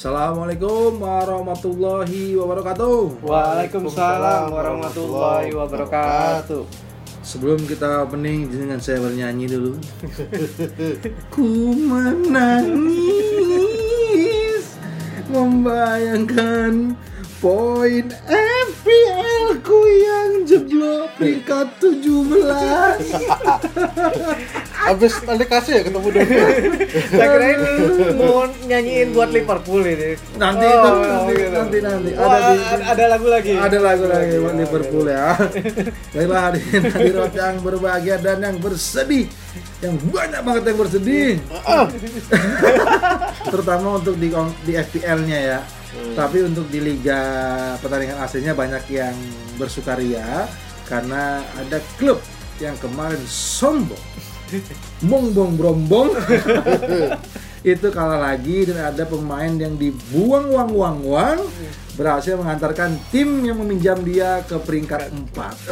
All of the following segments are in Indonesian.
Assalamualaikum warahmatullahi wabarakatuh. Waalaikumsalam warahmatullahi wabarakatuh. Sebelum kita opening dengan saya bernyanyi dulu. Ku menangis membayangkan poin FPL ku yang jeblok peringkat 17. Habis nanti kasih ya ketemu dong. Saya kirain mau nyanyiin buat Liverpool ini. Nanti Oh, nanti, gitu. nanti nanti Oh, ada di ada, lagu lagi. ada lagu lagi buat Liverpool ya. Baiklah hadirin hadirat yang berbahagia dan yang bersedih, yang banyak banget yang bersedih. Terutama untuk di di FPL-nya ya. Tapi untuk di liga pertandingan aslinya banyak yang bersukaria karena ada klub yang kemarin sombong. Bong bong brombong itu kalah lagi dan ada pemain yang dibuang uang uang uang berhasil mengantarkan tim yang meminjam dia ke peringkat 4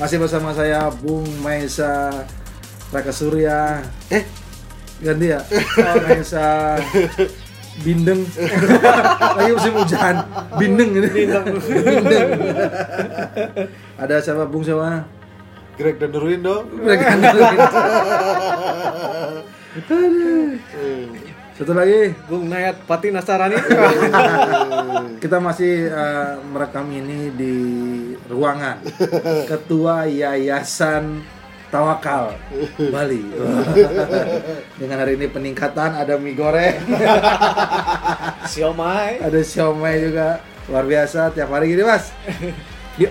masih bersama saya Bung Maesa Raka Surya eh ganti ya? Maesa Bindeng. Lagi musim hujan. Bindeng ini. Bindeng. Ada siapa Bung siapa Greg dan Nurwin dong. mereka satu lagi Bung Nayat Pati Nasarani. kita masih eh, merekam ini di ruangan ketua yayasan Tawakal Bali dengan hari ini peningkatan ada mie goreng Siomay. ada siomay juga luar biasa tiap hari gini mas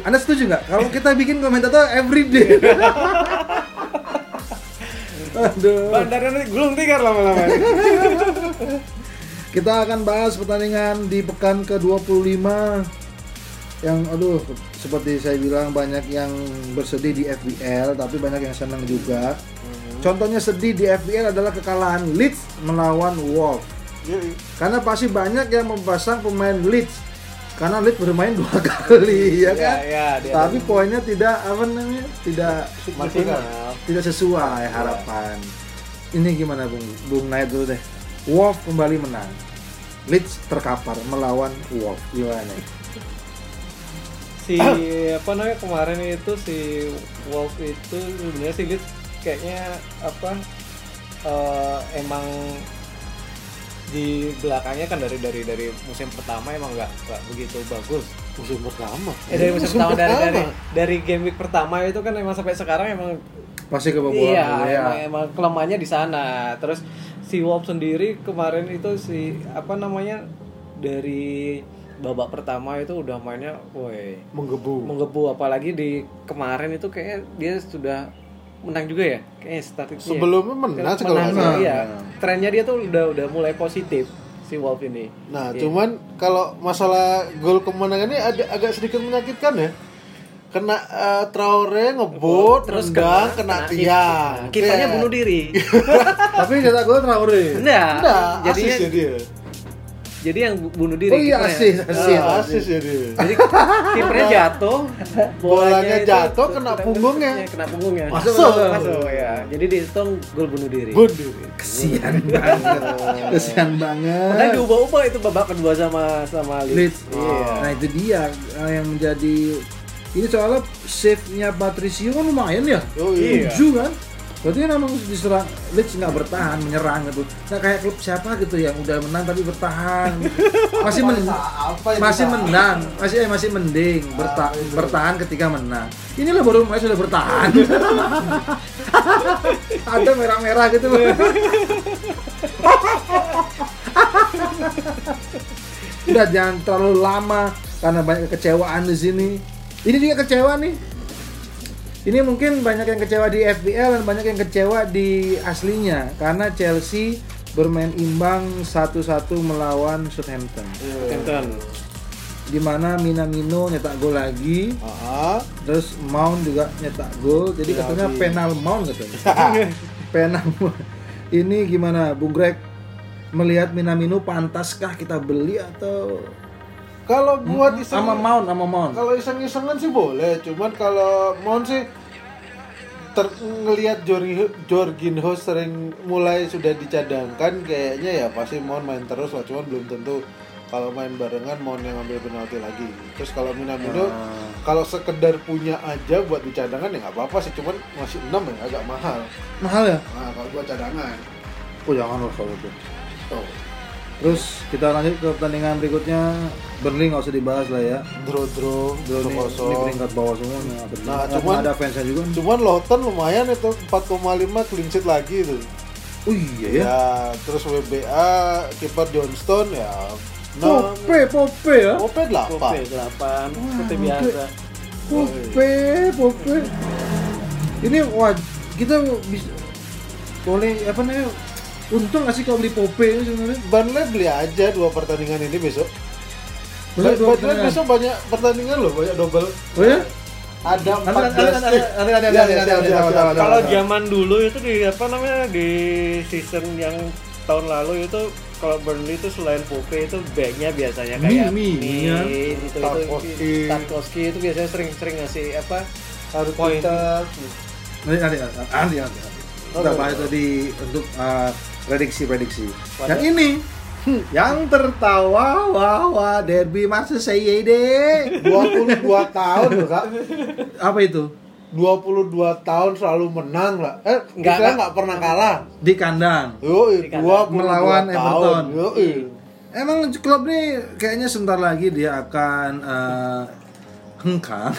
anda setuju nggak? Kalau kita bikin komentator everyday aduh. Bandarnya nanti gulung tikar lama-lama. Kita akan bahas pertandingan di pekan ke-25 yang aduh seperti saya bilang banyak yang bersedih di FBL tapi banyak yang senang juga. Contohnya sedih di FBL adalah kekalahan Leeds melawan Wolves. Karena pasti banyak yang memasang pemain Leeds karena Leeds bermain dua kali ya kan. ya, dia tapi poinnya tidak apa namanya? tidak maksimal. tidak sesuai harapan. Ini gimana Bung? Bung naik dulu deh. Wolf kembali menang. Leeds terkapar melawan Wolf. Gimana? si apa namanya kemarin itu si Wolf itu sebenarnya si Leeds kayaknya apa eh, emang di belakangnya kan dari dari dari musim pertama emang nggak nggak begitu bagus Musim pertama. eh dari musim, Musim pertama dari, dari pertama. dari game week pertama itu kan emang sampai sekarang emang Pasti kebobolan iya ya. emang, emang kelemahannya di sana terus si Wolf sendiri kemarin itu si apa namanya dari babak pertama itu udah mainnya woi Menggebu. menggebu apalagi di kemarin itu kayaknya dia sudah menang juga ya kayaknya start itu Sebelumnya menang sih kalau menang iya trennya dia tuh udah udah mulai positif si Wolf ini Nah, Iya. cuman kalau masalah gol kemenangan ini ada agak sedikit menyakitkan ya. Kena eh, Traore ngebut, terus nendang, kena, tiang. kipernya bunuh diri Tapi cetak gol Traore. enggak jadinya ya dia. Jadi yang bu- bunuh diri Oh iya kipernya. asis, asis. Ah, asis ya dia. jadi kipernya jatuh Bolanya itu jatuh, tuh- kena punggungnya. kena punggungnya Masuk, masuk, masuk. masuk, ya jadi dihitung gol bunuh diri Bunuh. Kesian banget. Kesian Padahal banget. diubah-ubah itu babak kedua sama sama Leeds. Iya. Nah, itu dia eh, yang menjadi ini soalnya save-nya Patricio kan lumayan ya. Oh iya. Tujuh kan? Berarti kan emang diserang Leeds nggak bertahan, menyerang gitu. Nah kayak klub siapa gitu yang udah menang tapi bertahan, masih men masih menang, masih eh, masih mending berta bertahan ketika menang. Ini lah baru mulai sudah bertahan. Ada merah-merah gitu. Udah jangan terlalu lama karena banyak kekecewaan di sini. Ini juga kecewa nih. Ini mungkin banyak yang kecewa di FPL dan banyak yang kecewa di aslinya karena Chelsea bermain imbang satu-satu melawan Southampton. Enten. Di mana Minamino nyetak gol lagi, Ah, terus Mount juga nyetak gol. Jadi Ya, katanya penal Mount katanya. penal. Ini gimana Bung Greg melihat Minamino pantaskah kita beli atau kalau buat iseng sama Mount sama Mount? kalau iseng-isengan sih boleh, cuman kalau mau sih ter ngelihat Jorgi Jorginho sering mulai sudah dicadangkan kayaknya ya pasti mau main terus lah cuman belum tentu kalau main barengan mau yang ngambil penalti lagi. Terus kalau Minamino Ah. kalau sekedar punya aja buat di cadangan ya nggak apa-apa sih cuman masih 6 ya agak mahal. Mahal ya? Nah kalau buat cadangan. Oh jangan lah kalau itu. Tuh terus kita lanjut ke pertandingan berikutnya. Burnley nggak usah dibahas lah ya. Draw draw Dulu ini, ini peringkat bawah semua nih. Nah, Nggak cuman- ada fansnya juga nih. cuman Lawton lumayan itu 4,5 clean sheet lagi itu. Oh iya ya. Ya terus WBA kiper Johnston ya nah Pope Pope ya? Pope 8 Kope 8 seperti biasa. Pope Pope. Ini wah kita bisa boleh apa namanya untung nggak sih kalau beli Pope ini sebenarnya Burnley beli aja dua pertandingan ini besok. Burnley besok banyak pertandingan loh, banyak double. oh ya Ada Nanti- 14 nanti- nanti- nanti- nanti- nanti- nanti- nanti- siap, nanti- siap, nanti- siap. nanti- Kalau zaman dulu itu di apa namanya di season yang tahun lalu itu kalau Burnley itu selain Pope itu backnya biasanya kayak Mi- Mi, ya. Min, itu Tarkowski. itu Tarkowski itu biasanya sering-sering ngasih apa Harus Poin. kita nanti nanti nanti nanti nanti nanti. kita Oke. bahas tadi untuk uh, prediksi-prediksi Waduh. yang ini yang tertawa wah wah derby Marseille deh 22 tahun loh, Kak. apa itu 22 tahun selalu menang lah. Eh, Enggak, enggak Kak. nggak pernah kalah. di kandang kandang. 22 Melawan tahun. Everton. Yoi. Emang klub ini kayaknya sebentar lagi dia akan eh, hengkang.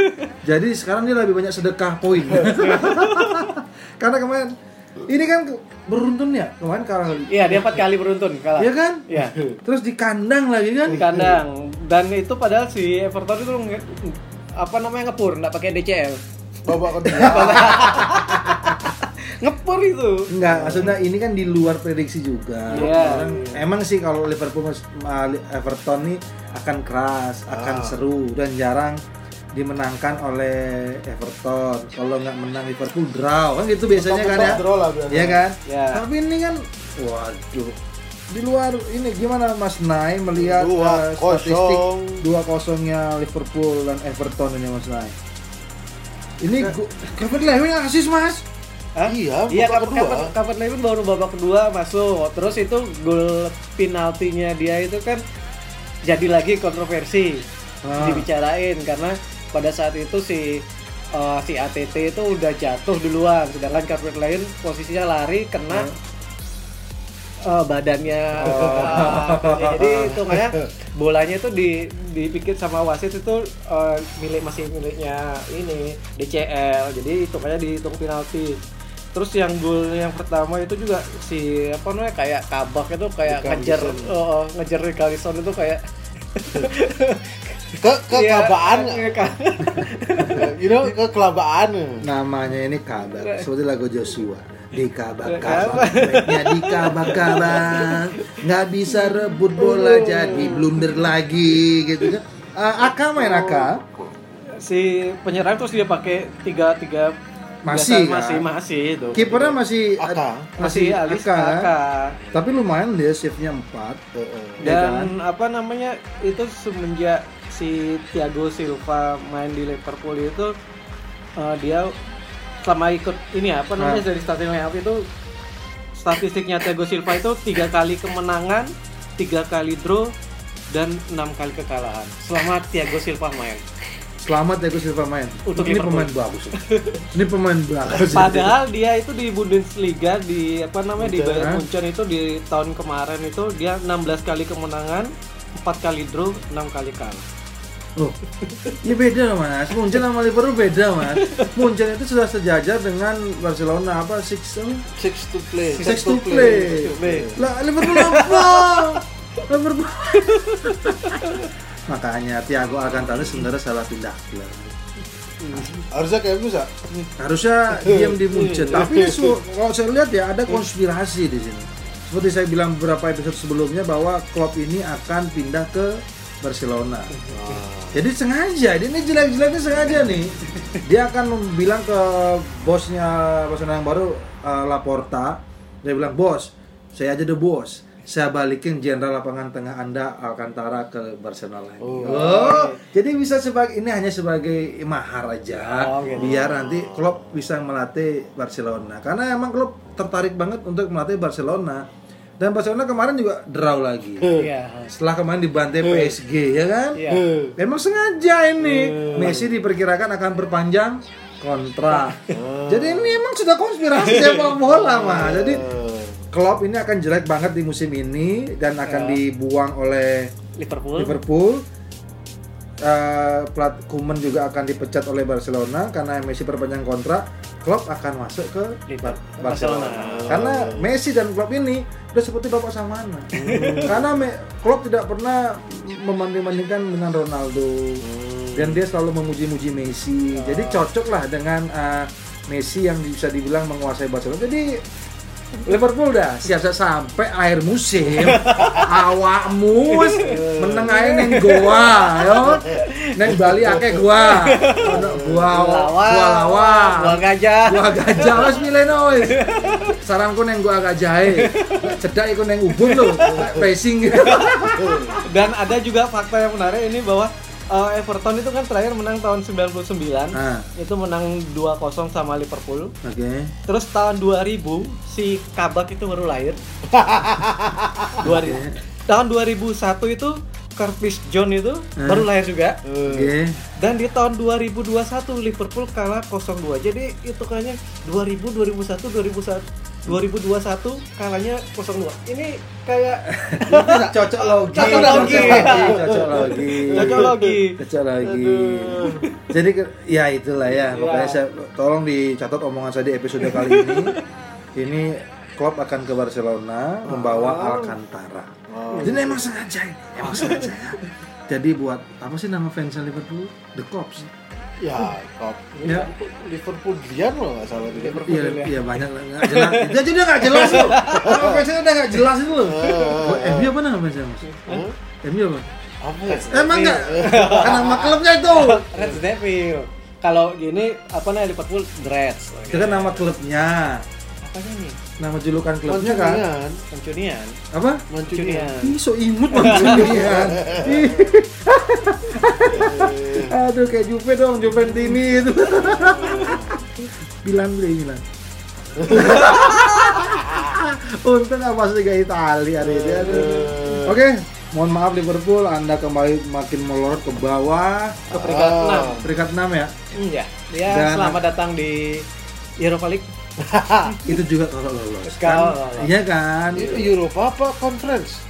Jadi sekarang dia lebih banyak sedekah poin. Karena kemarin ini kan beruntun ya kemarin kalah. Iya dia empat kali beruntun kalah. Iya kan? Iya. Terus di kandang lagi kan? Di kandang dan itu padahal si Everton itu nge- apa namanya ngepur nggak pakai DCL Babak kedua. ngepur itu Enggak, maksudnya ini kan di luar prediksi juga. Iya. Orang- Emang sih kalau Liverpool Everton nih akan keras, akan Ah. seru dan jarang dimenangkan oleh Everton. Kalau nggak menang Liverpool draw kan gitu biasanya kan ya. Draw lah biasanya. Iya kan? Ya. Tapi ini kan waduh. Di luar ini gimana Mas Nai melihat Dua eh, statistik kosong. 2-0-nya Liverpool dan Everton ini Mas Nai? Ini Kevin Lewin asis Mas. Hah? Iya, iya babak kedua. Kapan baru babak kedua masuk terus itu gol penaltinya dia itu kan jadi lagi kontroversi Ah. dibicarain karena pada saat itu si eh, si ATT itu udah jatuh duluan. Sedangkan Carpet lain posisinya lari kena eh, badannya eh, jadi itu makanya bolanya itu di dipikir sama wasit itu eh, milik masih miliknya ini DCL jadi itu kayak dihitung penalti. Terus yang gol yang pertama itu juga si apa namanya kayak kabak itu kayak ngejar oh, ngejar Rick Allison itu kayak Ke kekelabaan. Iya, ka- you know, kekelabaan. namanya ini kabak seperti lagu Joshua di kabak kabak Kabak. baiknya di kabak kabak nggak bisa rebut bola jadi blunder lagi gitu kan Eh, Aka main Aka si penyerang terus dia pakai tiga tiga Masih, kan? masih masih itu kipernya masih Aka. masih alis Aka, kan? Aka. tapi lumayan dia save-nya 4 dan apa namanya itu semenjak si Thiago Silva main di Liverpool itu eh, dia selama ikut ini apa namanya Nah. dari starting line up itu statistiknya Thiago Silva itu tiga kali kemenangan tiga kali draw dan enam kali kekalahan selama Thiago Silva main selamat Gus Silva main Untuk ini Liverpool. pemain bagus ini pemain bagus Padahal dia itu di Bundesliga di apa namanya di Bayern? Munchen itu di tahun kemarin itu dia 16 kali kemenangan, 4 kali draw, 6 kali kalah. Loh, ini beda loh mas. Munchen sama Liverpool beda mas. Munchen itu sudah sejajar dengan Barcelona apa six apa? Six to play. Six to play. Six to play. Lah Liverpool apa? Liverpool. Makanya Thiago Alcantara sebenarnya salah pindah klub. Harusnya kayak bisa. Harusnya diam di Munchen. Tapi su- kalau saya lihat ya ada konspirasi di sini. Seperti saya bilang beberapa episode sebelumnya bahwa klub ini akan pindah ke Barcelona. Jadi sengaja, dia ini jelek-jeleknya sengaja nih. Dia akan bilang ke bosnya Barcelona yang baru eh, Laporta, dia bilang bos, saya aja the bos. saya balikin jenderal lapangan tengah Anda Alcantara ke Barcelona lagi. Oh. Oh, jadi bisa sebagai ini hanya sebagai mahar aja Oh, gitu. biar nanti klub bisa melatih Barcelona. Karena emang klub tertarik banget untuk melatih Barcelona. Dan Barcelona kemarin juga draw lagi. Iya. Setelah kemarin dibantai PSG ya kan? Iya. Memang sengaja ini Messi diperkirakan akan berpanjang kontrak. Jadi ini emang sudah konspirasi sepak bola mah. Jadi Klopp ini akan jelek banget di musim ini dan akan dibuang oleh Liverpool. Liverpool. Eh, plat Koeman juga akan dipecat oleh Barcelona karena Messi perpanjang kontrak. Klopp akan masuk ke Liverpool. Barcelona. Barcelona. Karena Messi dan Klopp ini udah seperti bapak sama anak. Karena Me- Klopp tidak pernah membanding-bandingkan dengan Ronaldo. Dan dia selalu memuji-muji Messi. Jadi cocok lah dengan uh, Messi yang bisa dibilang menguasai Barcelona. Jadi Liverpool dah siap-siap sampai akhir musim awakmu wis meneng ae ning goa yo neng Bali akeh gua gua Lawa. gua lawa Gua gajah. gua gajah wis mileno wis saranku neng gua gajah ae cedak iku neng ubun lho racing Dan ada juga fakta yang menarik ini bahwa eh, Everton itu kan terakhir menang tahun 99. nah Itu menang 2-0 sama Liverpool. oke Terus tahun 2000 si Kabak itu baru lahir. 2000. Tahun 2001 itu Curtis John itu Hmm. baru lahir juga. oke Dan di tahun 2021 Liverpool kalah 0-2. Jadi itu kayaknya 2000 2001 2001 2021 kalahnya 0-2. Ini kayak cocok logi Cocok logi. cocok logi cocok lagi. Kecil lagi. Jadi ya itulah ya. Pokoknya saya tolong dicatat omongan saya di episode kali ini. Ini Klopp akan ke Barcelona membawa Alcantara. Jadi emang sengaja, emang sengaja. ya. Jadi buat apa sih nama fansnya Liverpool? The Cops. Ya, kop. Ya. Liverpool Dian loh nggak salah tidak. Iya, iya banyak lah, nggak jelas. Dia jadi nggak jelas loh. Nama fansnya udah nggak jelas itu loh. Oh, MU apa nama fansnya mas? MU apa? Apa? Emang nggak? Kan nama klubnya itu. Reds Devil. Kalau gini apa namanya Liverpool Reds. Itu kan nama klubnya. Apanya nih? Nama julukan klubnya kan? Mancunian. Apa? Mancunian. Ih, so imut mancunian. Aduh, kayak Juve dong, Juventini itu. Bilang beli Milan. Untung nggak masuk Liga Italia hari ini. Aduh. Oke, mohon maaf Liverpool, Anda kembali makin melorot ke bawah. Ke peringkat. 6. Peringkat 6 ya. Iya. Dia Dan- selamat datang di Europa League. Itu juga kalau lolos. Kalau Kan? lolos. Iya kan? Itu Eropa apa conference?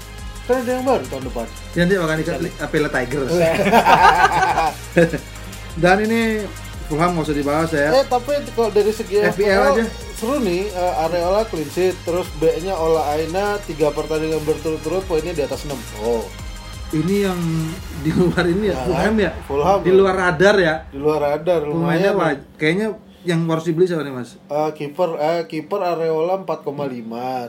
Kan ada yang baru tahun depan. Nanti akan ikat Apela Tigers. Dan ini Fulham nggak usah dibahas ya. Eh tapi kalau dari segi FPL aja. seru nih eh, Areola clean sheet terus B-nya Ola Aina tiga pertandingan berturut-turut poinnya di atas 6 Oh Ini yang di luar ini ya, Ya, Fulham ya. Fulham. Di luar radar ya. di luar radar Pemainnya lumayan wah, kayaknya yang harus dibeli siapa nih mas? Eh, kiper eh kiper Areola 4,5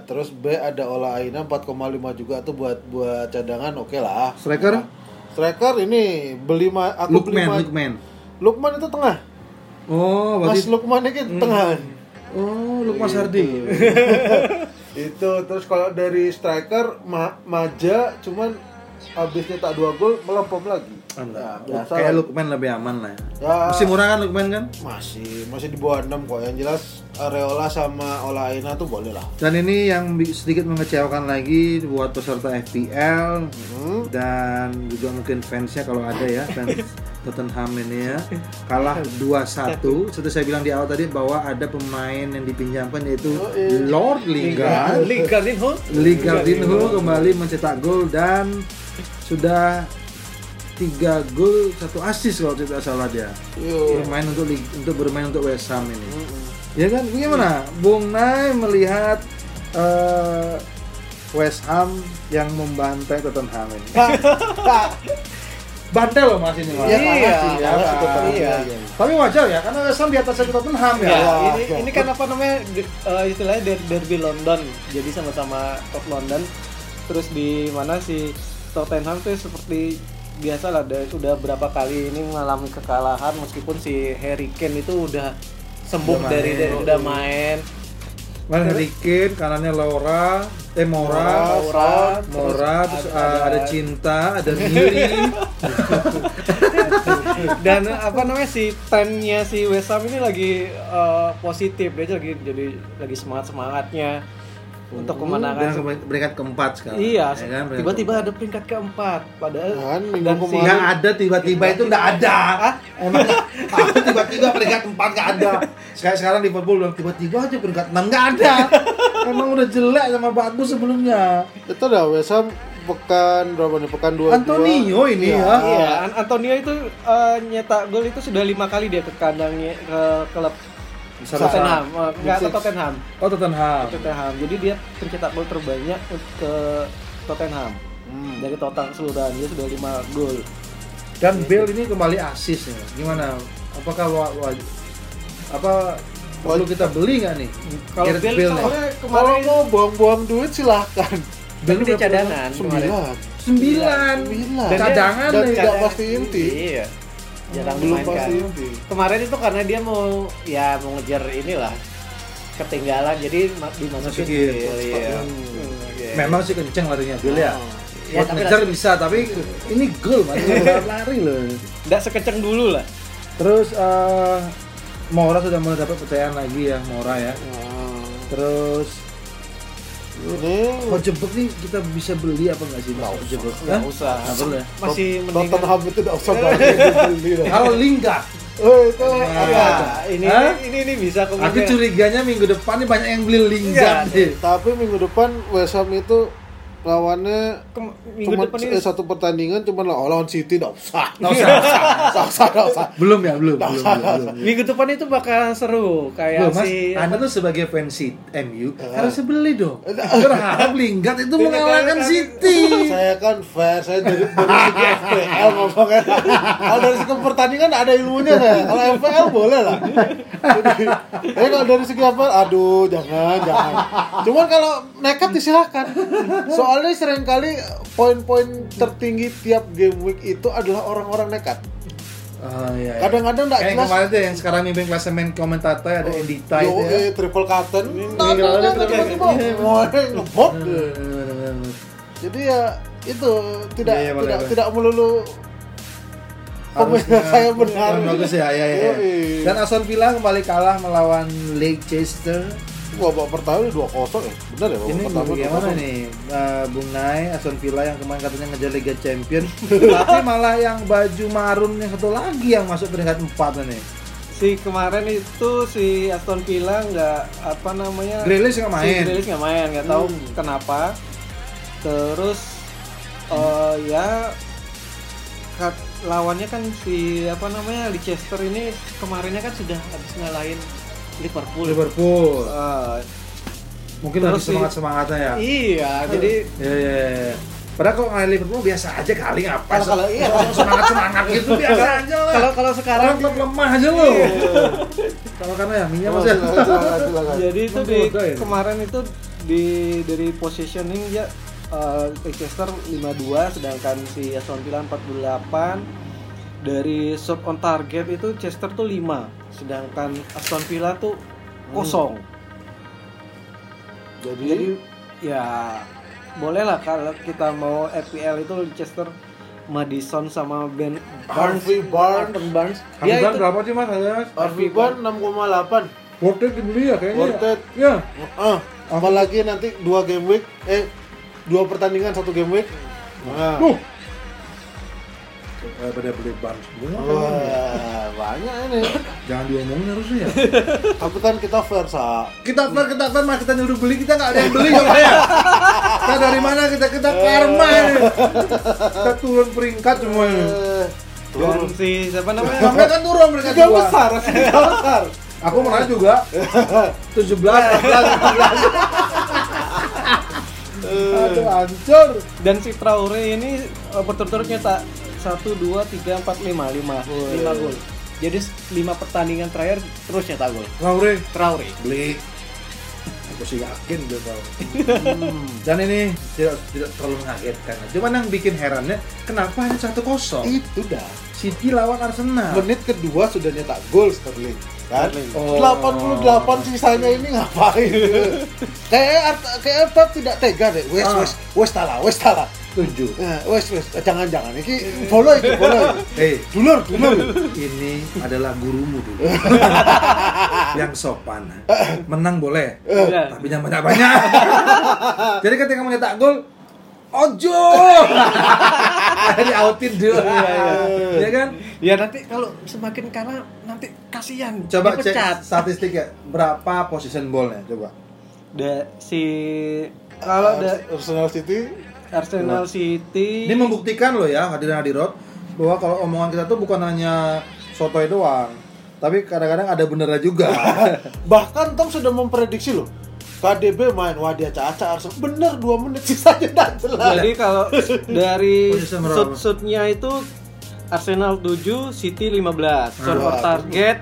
terus B ada Ola Aina 4,5 juga tuh buat buat cadangan oke lah Striker? striker ini beli ma aku beli Lukman, ma- Lukman. Lukman itu tengah Oh, Mas berarti Lukman ini tengah Oh, Lukman Sardi. itu terus kalau dari striker ma Maja cuman habis nyetak dua gol melempem lagi Enggak. Ya, biasa Kayak lah. Lukman lebih aman lah ya. Ya. Masih murah kan Lukman kan? masih masih di bawah 6 kok yang jelas Areola sama Ola Aina tuh boleh lah Dan ini yang sedikit mengecewakan lagi buat peserta FPL Hmm. dan juga mungkin fansnya kalau ada ya fans Tottenham ini ya kalah 2-1 seperti saya bilang di awal tadi bahwa ada pemain yang dipinjamkan yaitu Oh, iya. Lord Lingard League Gardinho. Lee Gardinho kembali mencetak gol dan sudah tiga gol satu assist kalau tidak salah dia Yo. bermain untuk untuk bermain untuk West Ham ini ya kan bagaimana Bung Nay melihat eh, West Ham yang membantai Tottenham ini bantai loh mas ini mas Iya, Iya, sih, ya, iya. Iya. iya. tapi wajar ya karena West Ham di atas Tottenham ya, Ya, ini, ini kan apa namanya eh, istilahnya der- derby London. Jadi sama-sama top London. Terus di mana si Tottenham tuh seperti biasa lah udah, udah berapa kali ini mengalami kekalahan meskipun si Harry Kane itu udah sembuh Udah dari main. dari udah main. Van Harry Kane, kanannya Laura, eh Mora, Laura, Mora, terus terus ada- uh, ada Cinta, ada Miri. dan apa namanya si tennya si West Ham ini lagi eh, positif dia lagi jadi lagi semangat semangatnya untuk dan kemenangan ke- peringkat keempat sekarang. iya ya kan? Tiba-tiba ada peringkat keempat padahal Kan, dan si Nggak ada tiba-tiba itu nggak ada. Emang aku tiba-tiba peringkat 4 nggak ada. Sekarang sekarang Liverpool bilang tiba-tiba aja peringkat 6 nggak ada. Emang udah jelek sama bagus sebelumnya. Itu udah West Ham pekan berapa nih? Pekan dua. Antonio ini Iya. ya. Iya, An- Antonio itu eh, nyetak gol itu sudah lima kali dia ke kandangnya ke klub Bisa Tottenham, Eh, enggak ke. Tottenham, Oh Tottenham. ke Tottenham. Jadi dia pencetak gol terbanyak ke Tottenham. Hmm. Dari total keseluruhan dia sudah 5 gol. Dan Bale ini kembali asis ya. Gimana? Apakah wa, wa- apa perlu kita beli nggak nih? Kalau Gareth Bale Bale Kalau mau buang-buang duit silahkan. Tapi dia cadangan. Sembilan. Sembilan. Sembilan. Dan dia- Cadangan dan tidak pasti inti. Iya. Jarang Belum dimainkan. pasti. Kemarin itu karena dia mau ya mau ngejar inilah ketinggalan jadi ma- dimasukin Masukin. Bale, iya. Hmm. Iya. Memang sih kenceng larinya Bale ya. Ya, Buat tapi ngejar rasanya- bisa, tapi ini gol masih lari loh. nggak sekenceng dulu lah. Terus eh Mora sudah mulai dapat percayaan lagi ya Mora ya. Nah, Terus ini Hojebek nih kita bisa beli apa nggak sih Mas Hojebek? Nggak usah. Nggak ya. Masih mendingan Tottenham itu tidak usah dah. Kalau Lingard, Oh itu Nah. ini, Hah? ini ini bisa aku kemudian. curiganya minggu depan nih banyak yang beli Iya. deh. Tapi minggu depan West Ham itu lawannya cuma depan eh, satu pertandingan cuma lah- oh, lawan City tidak usah. Nggak usah. Nggak usah, nggak usah. Belum ya, belum, belum, belum, belum. minggu depan itu bakal seru kayak Loh, Mas, si Anda tuh sebagai fans MU Eh. harusnya beli dong. Berharap Lingard itu mengalahkan City. saya kan fair, saya dari, dari segi FPL ngomongnya. Kalau dari segi pertandingan ada ilmunya saya. Kalau FPL boleh lah. Jadi, tapi kalau dari segi apa, aduh jangan, jangan. Cuman kalau nekat disilahkan. Soalnya sering kali poin-poin tertinggi tiap game week itu adalah orang-orang nekat. Oh, iya, iya. Kadang-kadang nggak Kayak jelas. kemarin tuh yang sekarang mimpin klasemen komentator ada Endita itu ya. triple. Ini tiba-tiba ngebot. Bener-bener. Jadi ya itu tidak Iya, iya, tidak boleh. tidak melulu saya benar. Bagus ya, ya, ya. Dan Aston Villa kembali kalah melawan Leicester. Babak pertama dua kosong ya benar ya babak Ini pertama bagaimana nih uh, Bung Nai Aston Villa yang kemarin katanya ngejar Liga Champion, tapi malah yang baju marun yang satu lagi yang masuk peringkat 4 nih. si kemarin itu si Aston Villa nggak apa namanya Grealish nggak si main. Grealish nggak main nggak tahu Hmm. kenapa terus eh, ya kat- lawannya kan si apa namanya Leicester ini kemarinnya kan sudah habis ngalahin Liverpool Liverpool. Eh, Mungkin Terus lagi si- semangat semangatnya ya. iya jadi Ya, ya, ya. Padahal kalau ngalahin Liverpool biasa aja kali ngapain? Kalau- kalau iya. semangat semangat gitu biasa aja lah. kalau kalau sekarang klub lemah aja lo. Kalau karena ya minyak Oh, masih. silakan. Jadi itu di ya? kemarin itu di dari positioning ya eh, Leicester 52 sedangkan si Aston Villa 48 dari shot on target itu Chester tuh 5 sedangkan Aston Villa tuh kosong. jadi Jadi ya bolehlah kalau kita mau FPL itu Leicester Madison sama Ben Barnes Harvey Barnes. Harvey Barnes Harvey dia Barnes itu berapa sih mas? Harvey Barnes 6,8 worth it dibeli ya kayaknya. Worth ya. it. Ya. ah apalagi nanti dua game week eh dua pertandingan satu game week nah. Tuh. Daripada beli Barnes semua. Wah, banyak ini. Jangan diomongin harusnya ya. Tapi kan kita fair sa. kita fair, kita fair, mas kita nyuruh beli, kita nggak ada yang beli coba ya. Kita dari mana kita kita karma ini. Kita turun peringkat semuanya. Eh, dan si siapa namanya? Sampai kan turun peringkat Tiga besar, tiga besar. Aku pernah juga 17, 14, 15. Aduh hancur. Dan si Traore ini eh, berturut-turut nyetak 1 2 3 4 5 5 5 gol. Jadi 5 pertandingan terakhir terus nyetak gol. Laure Traore. beli. Aku sih yakin dia tahu. Dan ini tidak tidak terlalu mengagetkan. Cuman yang bikin herannya kenapa hanya satu kosong? Itu dah. City lawan Arsenal. Menit kedua sudah nyetak gol Sterling. Kan. Oh. 88 sisanya ini ngapain kayak kayak Pep tidak tega deh wes Ah. wes wes tala wes tala Tujuh. Eh, wes wes jangan jangan ini follow itu follow itu. Hei, dulur dulur ini adalah gurumu dulu. yang sopan. Menang boleh, Iya. tapi jangan banyak-banyak. Jadi ketika mau nyetak gol, ojo. Di outin dulu. Ya kan? Ya nanti kalau semakin kalah nanti kasihan. Coba dipecat. cek statistik ya, berapa position ballnya coba. Da, si kalau da, Arsenal City Arsenal City Ini membuktikan loh ya hadirin hadirat bahwa kalau omongan kita tuh bukan hanya sotoy doang, tapi kadang-kadang ada benernya juga. bahkan Tom sudah memprediksi loh KDB main wah dia caca Arsenal bener 2 menit sisanya tidak jelas Jadi kalau dari shoot-shootnya itu Arsenal 7, City 15. Shot Wah, per target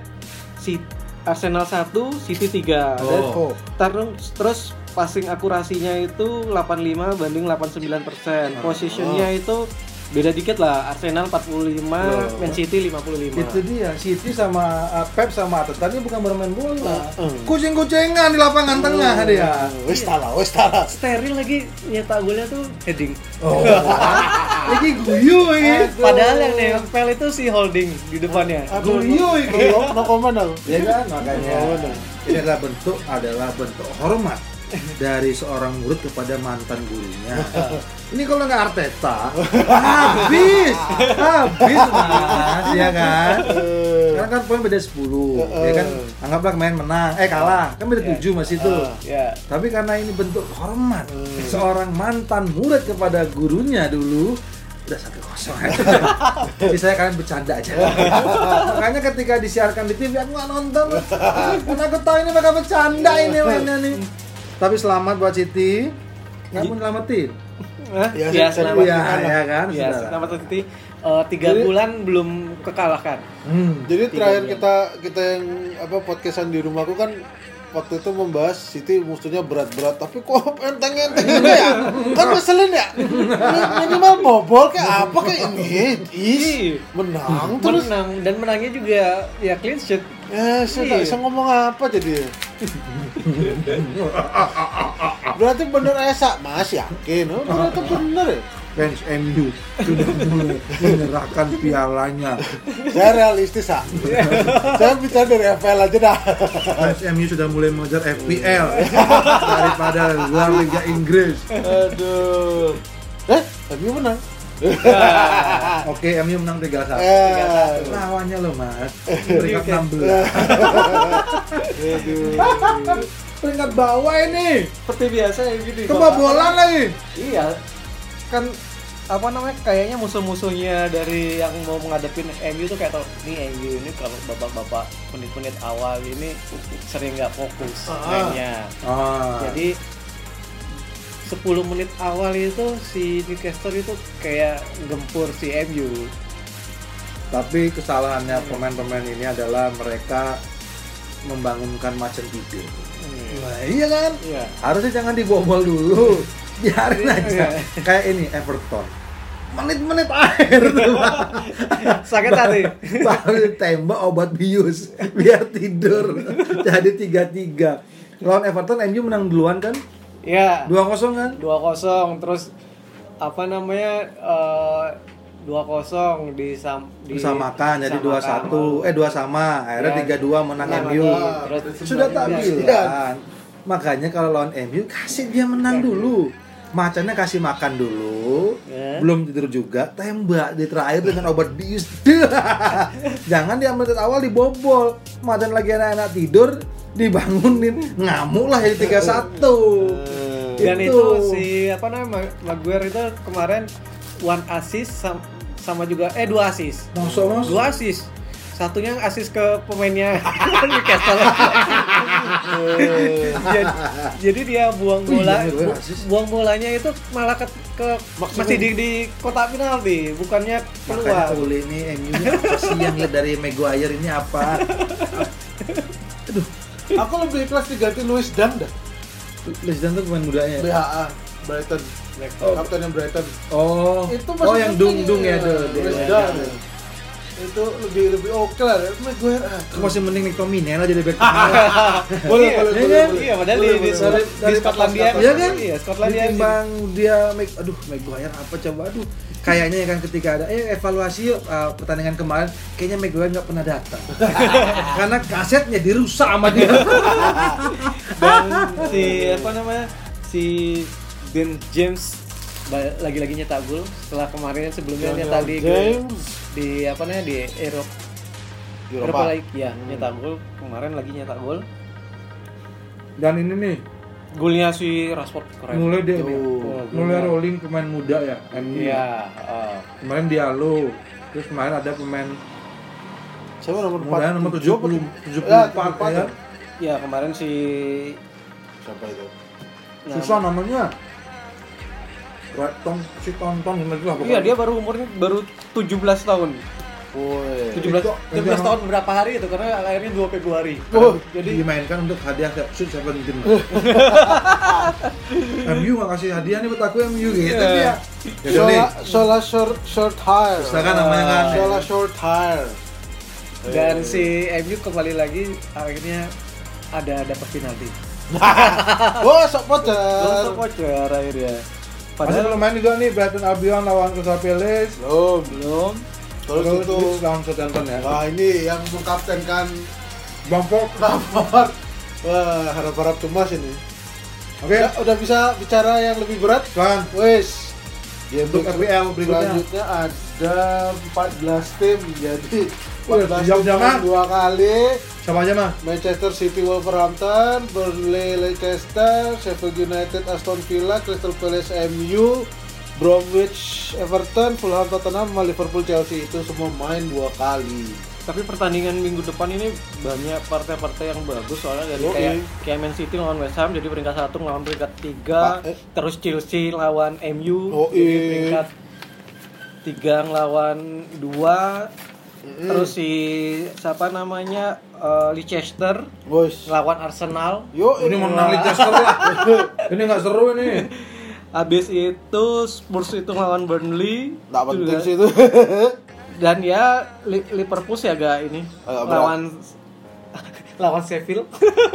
si Arsenal 1, City 3. Dan Oh. terus terus passing akurasinya itu 85 banding 89%. Positionnya itu beda dikit lah. Arsenal 45, Man City 55. Itu dia, City sama uh, Pep sama Arteta ini bukan bermain bola. Heeh. Kucing-kucingan di lapangan tengah dia. wes tala wes tala steril lagi nyetak golnya tuh heading. Oh. Lagi guyu ini. Padahal yang nempel itu si holding di depannya. Aduh, Guyu ini. no, comment aku Ya kan makanya benar. ini adalah bentuk adalah bentuk hormat dari seorang murid kepada mantan gurunya. Ini kalau nggak Arteta, habis, habis mas, ya kan? Karena kan poin beda 10, ya kan? Anggaplah kemarin menang, eh kalah, kan beda 7 masih itu. Ya. Tapi karena ini bentuk hormat seorang mantan murid kepada gurunya dulu udah satu kosong Sisanya kalian bercanda aja. Makanya ketika disiarkan di TV aku nggak nonton. Karena aku tahu ini bakal bercanda ini mainnya nih. Tapi selamat buat Siti. Nggak mau nyelamatin. Hah? Ya, Ya, saya- selamat. Iya, ya kan? Ya, selamat City. Eh, tiga bulan belum kekalahkan. Hmm. Jadi Tiga terakhir bulan. kita kita yang apa podcastan di rumahku kan waktu itu membahas City musuhnya berat-berat tapi kok enteng-enteng ini ya? Kan ngeselin ya? Mi- minimal bobol kayak apa kayak ini? Is Ih, menang terus. menang dan menangnya juga ya clean sheet. eh saya Iya. bisa ngomong apa jadi. Berarti bener Esa mas yakin? Oh, ternyata bener ya Fans MU sudah mulai menyerahkan pialanya. saya realistis ah saya bicara dari FPL aja dah. Fans MU sudah mulai mengejar FPL daripada luar Liga Inggris. aduh. Eh MU menang. Oke, MU menang 3-1. eh. Lawannya lo mas, peringkat 16 Peringkat bawah ini, Seperti biasa ya gitu. kebobolan lagi. Iya. Kan apa namanya kayaknya musuh-musuhnya dari yang mau menghadapin MU tuh kayak tau nih MU ini kalau bapak-bapak menit-menit awal ini sering nggak fokus Ah. mainnya. Ah. jadi 10 menit awal itu si Newcastle itu kayak gempur si MU Tapi kesalahannya pemain-pemain ini adalah mereka membangunkan macan tidur. Nah iya kan, iya. Harusnya jangan dibobol dulu Biarin aja, Iya. kayak ini Everton. Menit-menit akhir tuh sakit hati. Baru tembak obat bius biar tidur. Jadi tiga tiga lawan Everton MU menang duluan kan? Ya dua kosong kan? 2-0 terus apa namanya eh, 2-0 disam, di disamakan jadi dua satu. Eh dua sama. Akhirnya Ya. tiga dua menang Menang MU. Terus sudah tak Iya. bilang. Makanya kalau lawan MU kasih dia menang dulu macannya kasih makan dulu Ya. belum tidur juga tembak di terakhir dengan obat bius. Jangan di menit awal dibobol. Macan lagi anak-anak tidur dibangunin ngamuk lah jadi tiga satu. Dan itu. si apa namanya Maguire itu kemarin one assist sam- sama juga eh dua assist. Masuk mas dua assist. Satunya assist ke pemainnya Newcastle jadi, jadi dia buang Oh iya, bola bu- assist. buang bolanya itu malah ke, ke Maksudnya- masih di, di kotak penalti bukannya makanya keluar. Ole ini MU ini. Apa sih yang lihat dari Maguire ini apa? Aku lebih ikhlas diganti Luis Dang dah. Lisdan tuh pemain mudanya. Ya? BHA Brighton. Oh. kaptennya Brighton. Oh. Itu oh yang dung dung ya tuh Luis dia. Dang itu lebih lebih oke lah. Maguire ah, Aku masih mending lah jadi back boleh Iya, boleh iya, boleh. iya. boleh. Iya, padahal di, di, boleh, di, boleh. di Skotlandia Iya kan? Iya, Skotlandia Ditimbang dia make aduh Maguire apa coba aduh kayaknya ya kan ketika ada eh evaluasi yuk uh, pertandingan kemarin kayaknya Maguire nggak pernah datang karena kasetnya dirusak sama dia dan si apa namanya si Dan James lagi-lagi nyetak gol setelah kemarin sebelumnya Daniel nyetak di James di apa namanya di Eropa Eropa. Eropa League ya Hmm. nyetak gol kemarin lagi nyetak gol dan ini nih golnya si Rashford keren mulai dia Oh, mulai rolling pemain muda ya MU. iya oh. kemarin Diallo terus kemarin ada pemain Siapa nomor 4? mulai nomor 70 Ya, 74 ya ya kemarin si Siapa itu? nah, susah namanya Tong si tonton lah iya dia baru umurnya baru 17 tahun. Woi. 17 Itu- 17 itu tahun berapa hari itu? Karena akhirnya 2 Februari. Oh, jadi dimainkan untuk hadiah seventeen MU nggak kasih hadiah nih buat aku MU gitu. Iya. ya ya Sola, Sola short short hair. silakan namanya kan. Sola short hair. dan si MU kembali lagi akhirnya ada dapat penalti Wah, sok pocer. voucher akhirnya. Masih padahal belum main juga nih Brighton Albion lawan Crystal Palace Belum. belum Terus Terus itu. Lawan Southampton ya Wah, ini yang mengkaptenkan Bangkok Lampard. Wah, harap-harap cemas ini. oke Udah, udah bisa bicara yang lebih berat? silakan Wes. Game Untuk week FPL berikutnya. Ada 14 tim jadi Wih, 14 tim jam-jaman. main dua kali. siapa aja mah Manchester City Wolverhampton, Burnley Leicester, Sheffield United Aston Villa, Crystal Palace MU, Bromwich Everton, Fulham Tottenham, sama Liverpool Chelsea itu semua main dua kali. Tapi pertandingan minggu depan ini banyak partai-partai yang bagus soalnya dari Yoi. kayak kayak Man City lawan West Ham jadi peringkat satu lawan peringkat tiga eh. terus Chelsea lawan MU Yoi. jadi peringkat tiga ngelawan dua terus si siapa namanya eh, Leicester Bos. ngelawan Arsenal Yo, ini mau menang Leicester lah ini nggak seru ini habis itu Spurs itu ngelawan Burnley Nggak penting sih itu. dan ya Li- Liverpool sih agak ini Agak berat. lawan lawan Sheffield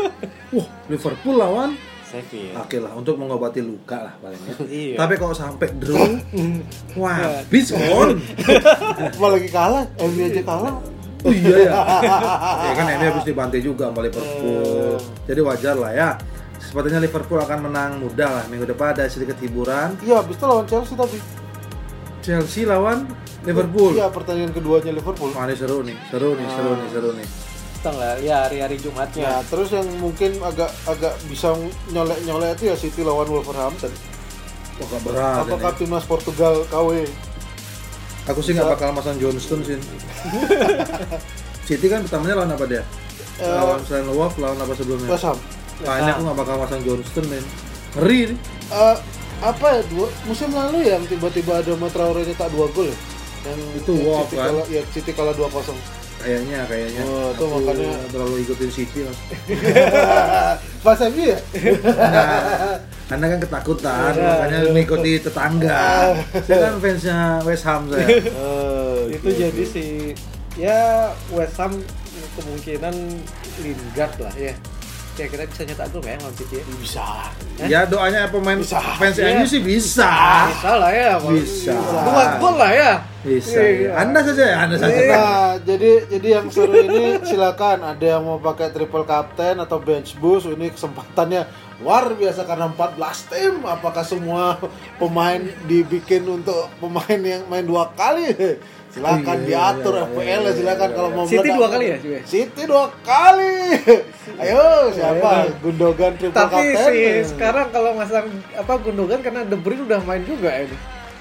wah Liverpool lawan Sheffield oke lah untuk mengobati luka lah paling ya. Iya. tapi kalau sampai draw wah habis on Malah lagi kalah, MU aja kalah. Oh iya ya. ya kan MU habis dibantai juga sama Liverpool. Jadi wajar lah ya. Sepertinya Liverpool akan menang mudah lah minggu depan ada sedikit hiburan. Iya, habis itu lawan Chelsea tapi. Chelsea lawan Liverpool. Iya, pertandingan keduanya Liverpool. Wah, ini seru nih, seru nih, seru nih, seru nih. tanggal ya hari-hari Jumatnya Nah, terus yang mungkin agak agak bisa nyolek-nyolek itu ya City lawan Wolverhampton. Wah, gak berat Apakah ini. timnas Portugal KW? Aku sih nggak bakal masang Johnston sih. City kan pertamanya lawan apa dia? Eh, lawan selain Wolf, lawan apa sebelumnya? West Ham. Nah, ini aku nggak bakal masang Johnston men. Ngeri nih. Eh, apa ya dua musim lalu yang tiba-tiba ada Traore nyetak dua gol ya? Yang Itu yang Wolf, City kan? ya City kalah 2-0. Kayaknya, kayaknya. Oh, Aku makanya- terlalu ikutin City mas. Pas MU ya? Nah, anda kan ketakutan, Iya, makanya mengikuti tetangga. saya kan fansnya West Ham saya. Eh, itu gitu. jadi si ya West Ham kemungkinan Lingard lah ya kira-kira bisa nyetak gol nggak ya lawan City ya? bisa. ya doanya pemain Bisa. fans Iya. MU sih bisa. bisa lah ya Bisa. dua gol lah ya Bisa. Iya. Anda saja ya, Anda saja. Nah, jadi jadi yang seru ini silakan ada yang mau pakai triple captain atau bench boost ini kesempatannya luar biasa karena 14 tim. Apakah semua pemain dibikin untuk pemain yang main dua kali? Silakan Iya, diatur iya, FPL iya, ya silakan iya, kalau iya. mau City meledak. dua kali ya, cuy? City dua kali. Ayo siapa? Ayo. Gundogan triple tapi captain. si sekarang kalau masang apa Gundogan karena De Bruyne udah main juga ini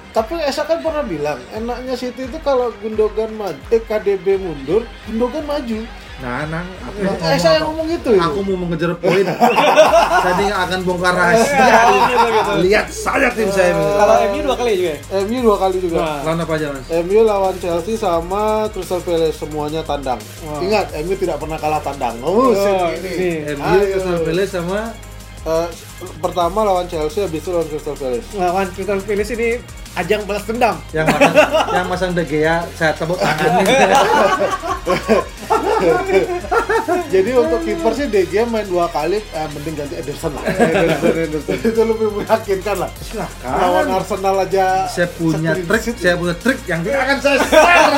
Tapi Esa kan pernah bilang, enaknya City itu kalau Gundogan maju, eh KDB mundur, Gundogan maju. Nah, nang, aku Nah, ngomong apa? ngomong gitu ya? Aku mau mengejar poin. Tadi nggak akan bongkar rahasia. Lihat saja tim saya. minggu kalau. MU dua kali juga ya? MU dua kali juga. Nah. Lawan apa aja mas? MU lawan Chelsea sama Crystal Palace semuanya tandang. Ingat, MU tidak pernah kalah tandang. Oh, Oh, ini. ini. MU. Crystal Palace sama Eh, pertama lawan Chelsea, habis itu lawan Crystal Palace. Lawan Crystal Palace ini ajang balas dendam. yang masang, yang masang De Gea saya tepuk tangan. Jadi untuk kiper sih De Gea main dua kali, eh, mending ganti Ederson lah. itu lebih meyakinkan lah. Silakan. Lawan Arsenal aja. saya punya trik, digit. saya punya trik yang tidak akan saya share.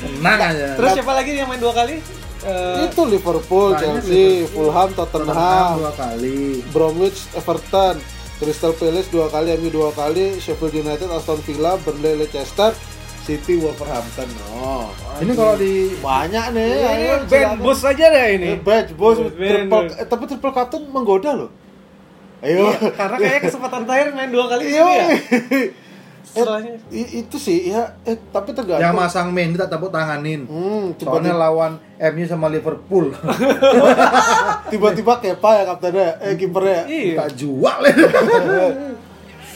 Tenang aja. Terus siapa lagi yang main dua kali? Eh, itu Liverpool, Chelsea, Liverpool. Fulham, Tottenham Tottenham, dua kali. Bromwich, Everton, Crystal Palace dua kali, MU dua kali, Sheffield United, Aston Villa, Burnley, Leicester, City, Wolverhampton. Oh, Ini kalau di banyak nih. ini band silakan. bos aja deh ini. Eh, badge bos, Band triple, eh, tapi triple captain menggoda loh. Ayo. Iya, karena kayaknya kesempatan terakhir main dua kali Iya. gitu ya. Eh, Setelahnya. itu sih ya, eh tapi tergantung. yang masang Mendy tak tepuk tanganin. Hmm, Soalnya tiba-tiba, lawan MU sama Liverpool. tiba-tiba Kepa ya kaptennya, eh kipernya. Iya. tak jual.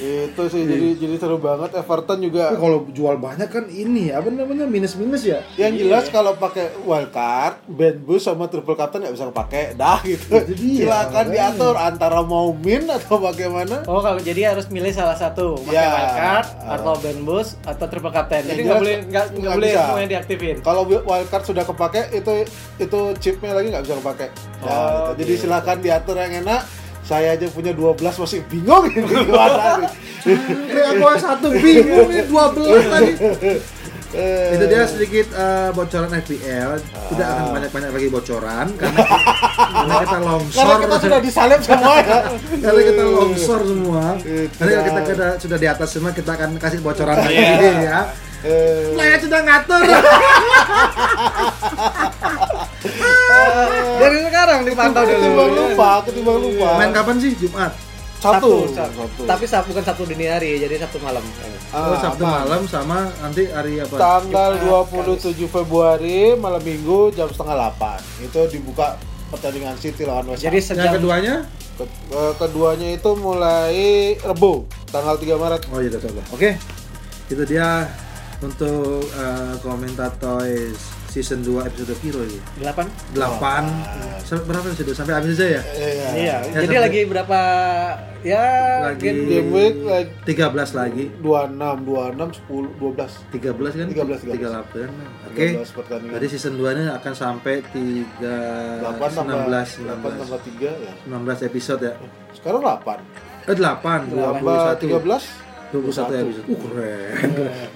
itu sih jadi jadi seru banget Everton juga. Tapi kalau jual banyak kan ini apa namanya minus-minus ya. Yang jelas kalau pakai wildcard, band boost sama triple captain nggak bisa kepake, dah gitu. Itu dia, Silakan makanya. diatur antara mau min atau bagaimana. Oh kalau jadi harus milih salah satu, pakai Ya. wildcard Ah. atau band boost atau triple captain. Jadi nggak boleh nggak nggak boleh bisa. semuanya diaktifin. Kalau wildcard sudah kepake, itu itu chipnya lagi nggak bisa kepake. Nah, Oh, gitu. Jadi silakan diatur yang enak. Saya aja punya 12 masih bingung ini gimana nih. Kayak aku satu bingung ini 12 tadi. Eh, Itu dia sedikit eh, bocoran FPL. Tidak akan Ah. banyak-banyak lagi bocoran karena karena kita longsor. Karena kita sudah disalib semua ya. Karena kita longsor semua. Nanti kalau kita, kita sudah di atas semua kita akan kasih bocoran lagi Iya. ya. Eh, Saya sudah ngatur. Dari sekarang dipantau dulu. ketimbang lupa, ketimbang lupa. Main kapan sih? Jumat. Satu, Sabtu. satu. Tapi Sabtu bukan Sabtu dini hari, jadi Sabtu malam. Ah, oh, Sabtu aman. malam sama nanti hari apa? Tanggal Jumat, 27 Februari malam Minggu jam setengah 8 Itu dibuka pertandingan City lawan West Jadi Ham. sejam Yang keduanya? Ke- eh, keduanya itu mulai Rebo tanggal 3 Maret. Oh iya. Oke. Itu dia untuk eh, komentator season 2 episode Piro ini. 8. 8 sampai berapa episode? Sampai habis aja ya? Iya. Iya, Ya, jadi sampai- lagi berapa ya Lagi game- Game week like 13 lagi. 26, 26, 10, 12. 13 kan? 13, 13. 38. Oke. 13 pertandingan. Jadi season 2 ini akan sampai 3 8 tambah 19 8 tambah 3 ya. 19 episode ya. Sekarang 8. Eh 8 Tambah 21 13 21 21. episode. Uh keren.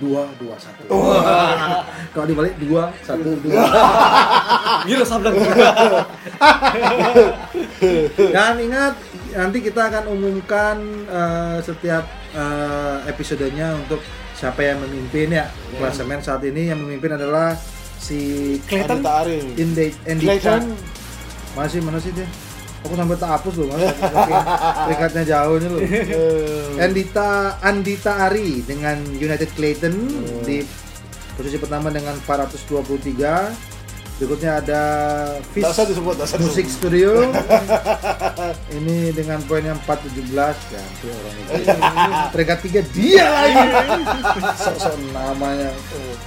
2 21. Kalau dibalik 2 1 2. Gila sablan. Dan ingat nanti kita akan umumkan eh, setiap eh, episodenya untuk siapa yang memimpin ya. Klasemen saat ini yang memimpin adalah si Clayton Endika. Clayton Masih mana sih dia? Aku sampai tak hapus loh, Mas. Peringkatnya jauh ini loh. Andita Andita Ari dengan United Clayton di posisi pertama dengan 423. Berikutnya ada Fish usah disebut, usah Music disebut. Studio. ini dengan poinnya 417 ya itu orang itu. Peringkat tiga dia lagi. Sok-sok namanya.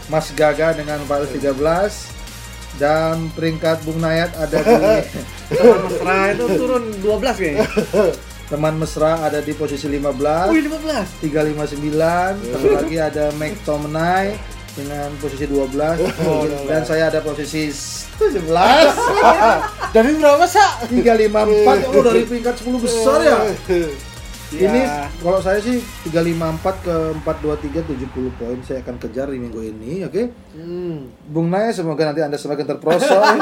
Mas Gaga dengan 413 dan peringkat Bung Nayat ada di Teman mesra itu turun 12 kayaknya. teman mesra ada di posisi 15 Wih 15. 359 satu lagi ada McTominay dengan posisi 12 dan saya ada posisi 17 Dari berapa, Sa? 354 oh dari peringkat 10 besar ya Ya. ini kalau saya sih 354 ke 423 70 poin saya akan kejar di minggu ini oke Hmm. Bung Naya semoga nanti anda semakin terperosok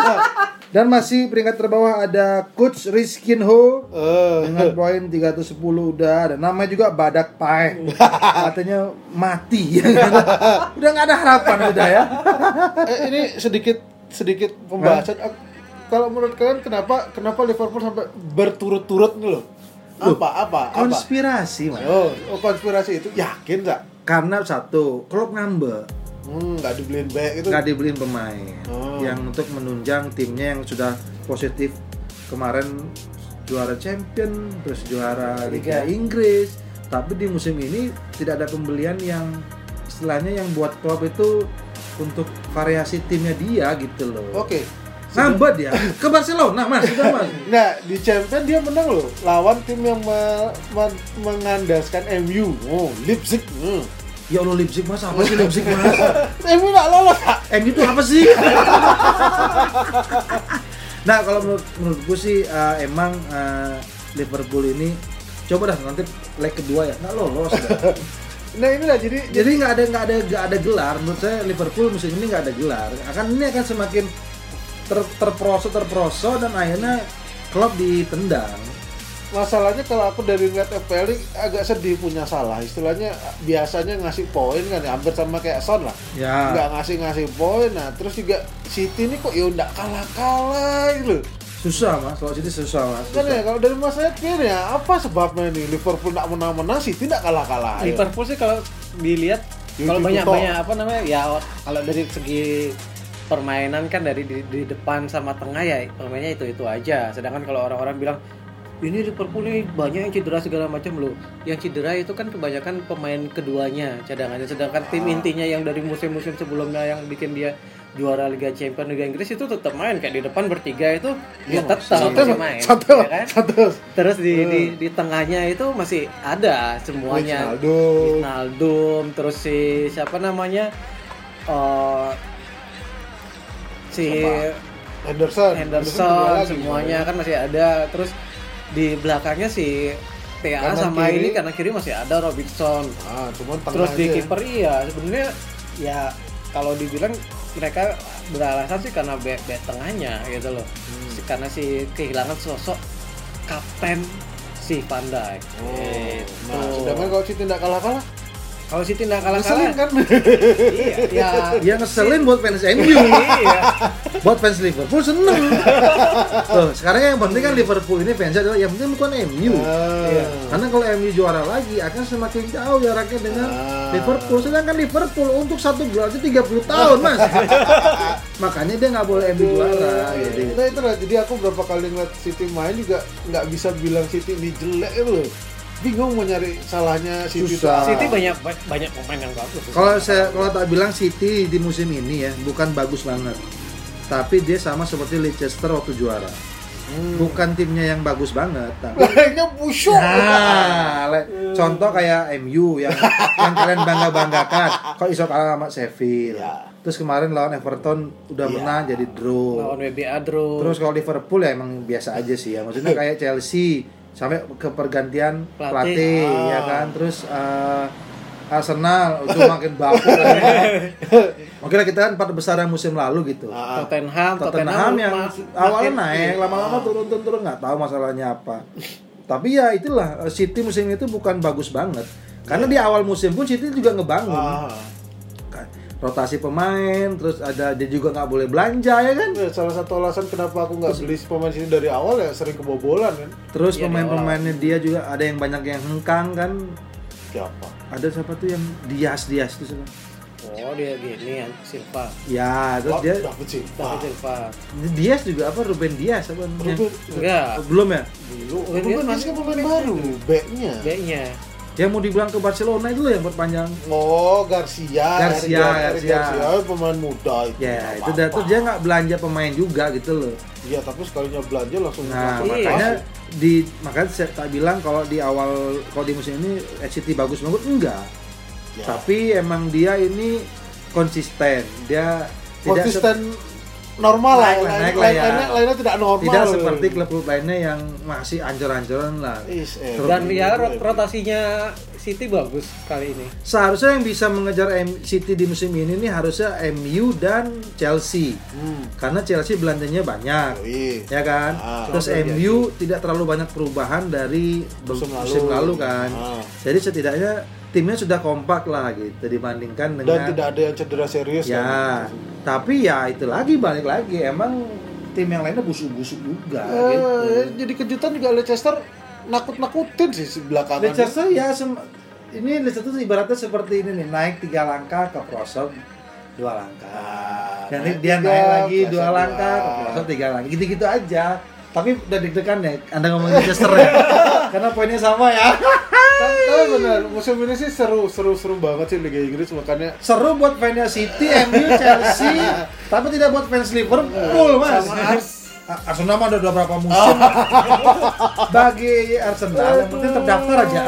dan masih peringkat terbawah ada Coach Rizkinho Eh, dengan poin 310 udah dan namanya juga Badak Pai katanya mati udah nggak ada harapan udah ya eh, ini sedikit sedikit pembahasan. Ak- Kalau menurut kalian kenapa kenapa Liverpool sampai berturut-turut nih loh? Apa apa apa? konspirasi mas Oh, oh, konspirasi itu yakin nggak? karena satu klub ngambek Hmm, nggak dibeliin back itu. nggak dibeliin pemain Oh. yang untuk menunjang timnya yang sudah positif kemarin juara champion terus juara Liga Inggris tapi di musim ini tidak ada pembelian yang istilahnya yang buat klub itu untuk variasi timnya dia gitu loh Oke, Hambat ya. Ke Barcelona Mas, sudah Mas. Nggak, di Champion dia menang loh lawan tim yang me- me- mengandaskan MU. Oh, Leipzig. Hmm. Ya Allah Leipzig Mas, apa sih Leipzig Mas? MU nggak lolos, Kak. MU itu apa sih? nah kalau menurut menurut gue sih eh, emang eh, Liverpool ini coba dah nanti leg kedua ya nggak lolos dah. Nah, inilah jadi jadi nggak ada nggak ada nggak ada gelar menurut saya Liverpool musim ini nggak ada gelar akan ini akan semakin ter, terperosok terperosok dan akhirnya klub ditendang masalahnya kalau aku dari ngeliat FPL agak sedih punya salah. Istilahnya biasanya ngasih poin kan ya, hampir sama kayak Son lah. Ya. Nggak ngasih ngasih poin nah terus juga City ini kok ya nggak kalah kalah gitu susah mas. Kalau jadi susah mas. Kan ya kalau dari Mas gini ya apa sebabnya ini Liverpool nggak menang menang City nggak kalah kalah Liverpool sih kalau dilihat Yuki kalau banyak Kuto. banyak apa namanya ya kalau dari segi permainan kan dari di, di depan sama tengah ya permainnya itu itu aja. Sedangkan kalau orang-orang bilang ini Liverpool ini banyak yang cedera segala macam loh. Yang cedera itu kan kebanyakan pemain keduanya cadangannya. Sedangkan tim Ah. intinya yang dari musim-musim sebelumnya yang bikin dia juara Liga Champions Liga Inggris itu tetap main. Kayak di depan bertiga itu dia tetap satu main satu ya kan? satu. Terus di, di di tengahnya itu masih ada semuanya. Wijnaldum terus si siapa namanya? Eh, si? Henderson Henderson semuanya kan masih ada terus di belakangnya si TA Kanan sama kiri. ini kanan kiri masih ada Robinson ah cuman terus di kiper iya sebenarnya ya kalau dibilang mereka beralasan sih karena back, back tengahnya gitu loh Hmm. Si- karena si kehilangan sosok kapten si Dijk Oh, Gitu. nah sedangkan kalau City nggak kalah kalah kalau si tidak kalah ngeselin kalah kan iya ya dia ngeselin buat fans MU iya buat fans Liverpool seneng tuh sekarang yang penting kan Liverpool ini fansnya adalah yang penting bukan MU Ah. Iya. Karena kalau MU juara lagi akan semakin jauh jaraknya dengan Ah. Liverpool. Sedangkan Liverpool untuk satu gelar aja 30 tahun mas. Makanya dia nggak boleh MU juara. Gitu. Nah itu lah, jadi aku berapa kali ngeliat City main juga nggak bisa bilang City ini jelek itu loh. Bingung mau nyari salahnya City Susah. City banyak banyak pemain yang bagus Kalau saya kalau tak bilang City di musim ini ya bukan bagus banget. Tapi dia sama seperti Leicester waktu juara. Hmm. Bukan timnya yang bagus banget, tapi Lainnya busuk. Nah, le- contoh kayak MU yang yang kalian bangga banggakan, kok iso kalah sama Sheffield. Ya. Terus kemarin lawan Everton udah Ya. menang jadi draw. lawan WBA Adro Terus kalau Liverpool ya emang biasa aja sih ya. Maksudnya kayak Chelsea sampai ke pergantian Pelatih. pelatih, Ah. ya kan. Terus eh, Arsenal itu makin baku kan. Oke lah kita kan empat besar yang musim lalu gitu. Ah, Tottenham Tottenham yang ma- awalnya naik, iya. lama-lama turun-turun nggak tahu masalahnya apa. Tapi ya itulah eh, City musim itu bukan bagus banget. Karena di awal musim pun City juga ngebangun ah. Rotasi pemain, terus ada dia juga nggak boleh belanja ya kan. Ya, salah satu alasan kenapa aku nggak beli pemain sini dari awal ya sering kebobolan kan. Terus di pemain-pemainnya dia juga ada yang banyak yang hengkang kan. Siapa? Ada siapa tuh yang Dias Dias tuh siapa? oh dia gini ya Silva Ya, terus Wah, dia dapet Silva. David Silva Dias juga apa Ruben Dias apa namanya? Ruben- enggak Belum ya? Dulu, Ruben Ruben Dias masih kan pemain pemain baru, backnya. backnya Yang mau dibilang ke Barcelona itu loh yang berpanjang. Oh, Garcia. Garcia, Eric Garcia. Oh, pemain muda itu. Ya, nggak itu dah dia nggak belanja pemain juga gitu loh. Iya, tapi sekalinya belanja langsung Nah, langsung Iya. makanya di makanya saya tak bilang kalau di awal kalau di musim ini City bagus banget enggak. Ya. Tapi emang dia ini konsisten. Dia tidak konsisten normal lah, Naik lah, lain- naik lah ya. lainnya, lainnya tidak normal. tidak seperti klub-klub lainnya yang masih ancur-ancuran lah. Is, eh, dan ya eh, rot- rotasinya City bagus kali ini Seharusnya yang bisa mengejar M- City di musim ini nih harusnya MU dan Chelsea. Hmm. Karena Chelsea belanjanya banyak. Yoi. ya kan? Ah, Terus MU tidak terlalu banyak perubahan dari Musim musim, lalu. lalu. kan. Ah. Jadi setidaknya timnya sudah kompak lah gitu dibandingkan Dan dengan tidak ada yang cedera serius ya. kan. Tapi ya itu lagi balik lagi emang tim yang lainnya busuk-busuk juga Eh, gitu. jadi kejutan juga Leicester nakut-nakutin sih si belakangan. Leicester ya ini Leicester tuh ibaratnya seperti ini nih naik tiga langkah ke prosok dua langkah. Ah, Dan naik dia tiga, naik lagi dua langkah, ke dua. pelosok tiga lagi, gitu-gitu aja. Tapi udah deg-degan ya, Anda ngomongin Leicester ya, karena poinnya sama ya. Tapi benar musim ini sih seru seru seru banget sih Liga Inggris makanya Seru buat fansnya City, MU, Chelsea, tapi tidak buat fans Liverpool, Mas. Sama Ars- Arsenal mah udah berapa musim. Bagi Arsenal yang penting terdaftar aja.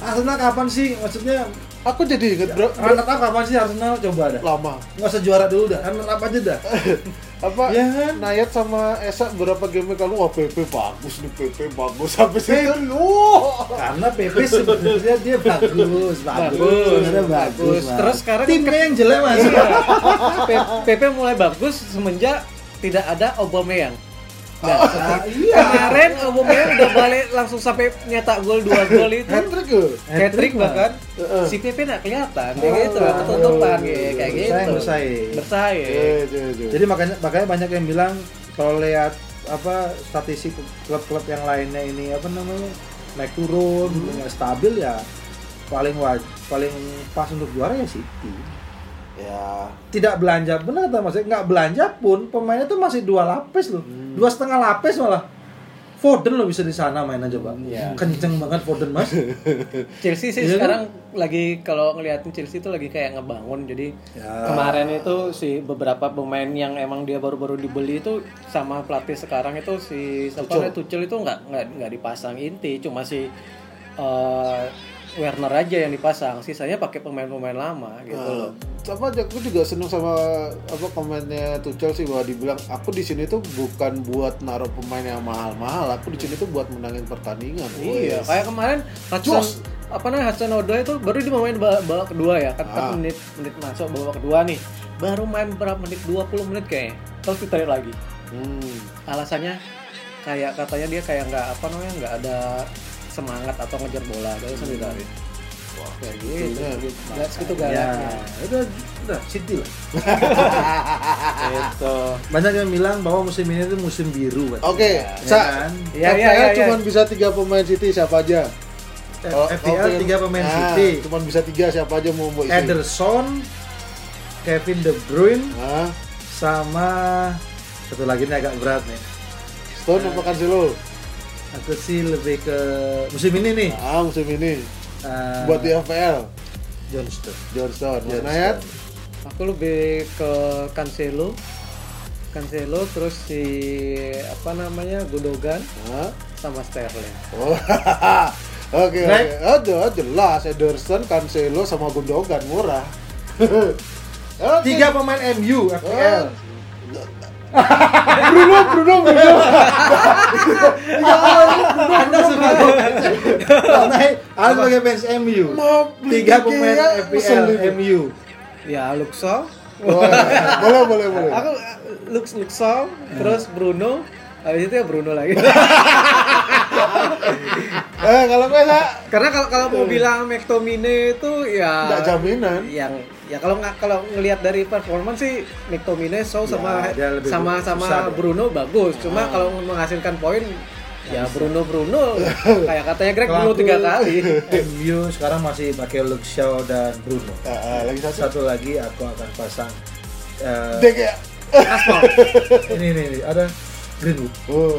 Arsenal kapan sih? Maksudnya aku jadi inget bro, runner up kapan sih Arsenal? Coba dah. lama Nggak usah juara dulu dah, runner up aja dah. Apa Ya kan? Nayat sama Esa berapa game kalau wah PP bagus nih PP bagus habis itu wah Karena PP sebenarnya dia bagus, bagus, Bagus, bagus. bagus. Terus sekarang timnya yang jelek mas. P- PP mulai bagus semenjak tidak ada Aubameyang. Nah, Ah, iya. kemarin Aubameyang udah balik langsung sampai nyetak gol dua gol itu. Hendrik ya Hat-trick bahkan si PP nggak kelihatan kayak gitu ketutupan kayak kayak gitu Bersaing, bersaing. bersaing eh, eh. Jadi makanya makanya banyak yang bilang kalau lihat apa statistik klub-klub yang lainnya ini apa namanya naik turun, nggak stabil ya paling waj paling pas untuk juara ya City. Ya Tidak belanja benar kata Mas, nggak belanja pun pemainnya tuh masih dua lapis loh, dua setengah lapis malah. Foden loh bisa di sana main aja pak, Iya. kenceng banget Foden mas. Chelsea sih Iya kan? sekarang lagi kalau ngeliatin Chelsea itu lagi kayak ngebangun jadi Ya. kemarin itu si beberapa pemain yang emang dia baru-baru dibeli itu sama pelatih sekarang itu si siapa Tuchel. Tuchel itu nggak nggak nggak dipasang inti cuma si eh, Werner aja yang dipasang sisanya pakai pemain-pemain lama gitu loh apa aku juga seneng sama apa komennya Tuchel sih bahwa dibilang aku di sini tuh bukan buat naruh pemain yang mahal-mahal aku di sini tuh buat menangin pertandingan Iya, Wes. kayak kemarin Hudson apa namanya Hudson Odoi itu baru dia main babak babak kedua ya, kan Ah. menit menit masuk babak kedua nih. Baru main berapa menit 20 menit kayaknya. Terus ditarik lagi. hmm. Alasannya kayak katanya dia kayak nggak apa namanya nggak ada semangat atau ngejar bola, terus hmm. ditarik. Wah, kayak gitu. Itunya. That's gitu Ya, galaknya. udah, City lah. Gitu. Banyak yang bilang bahwa musim ini tuh musim biru. Oke Ya Sa kan? Iya, FPL iya, iya, iya. cuma bisa tiga pemain City siapa aja FPL pengen- tiga pemain Nah, City. cuma bisa tiga siapa aja mau mau isi Ederson, Kevin De Bruyne, nah, sama satu lagi ini agak berat nih. Stone apa Cancelo Aku sih lebih ke musim ini nih. ah musim ini eh, buat di FPL Johnston. Johnston Johnston. Nayat Aku lebih ke Cancelo. Cancelo terus si apa namanya Gundogan Hah? sama Sterling. Oh, oke oke. Next. Oh, je- jelas Ederson, Cancelo sama Gundogan murah. Oke. Tiga pemain MU FPL. Bruno, Bruno, Bruno. Anda suka Karena Anda sebagai fans MU. Tiga pemain Ikea, FPL. MU. Ya Luxor. Wah, boleh, boleh, boleh. Aku Lux Luxor, terus Bruno. Habis itu ya Bruno lagi. Eh, kalau gue Karena kalau kalau mau bilang McTominay itu ya nggak jaminan. yang ya kalau nggak kalau ngelihat dari performance sih McTominay show sama dia lebih sama susah sama deh. Bruno bagus. Cuma kalau menghasilkan poin ya Bruno Bruno kayak katanya Greg Bruno tiga kali. MU sekarang masih pakai Luke Shaw dan Bruno. Ah, ah, lagi satu. Satu lagi aku akan pasang eh, Dek ya. Aspal. ini nih, ada Greenwood. Oh,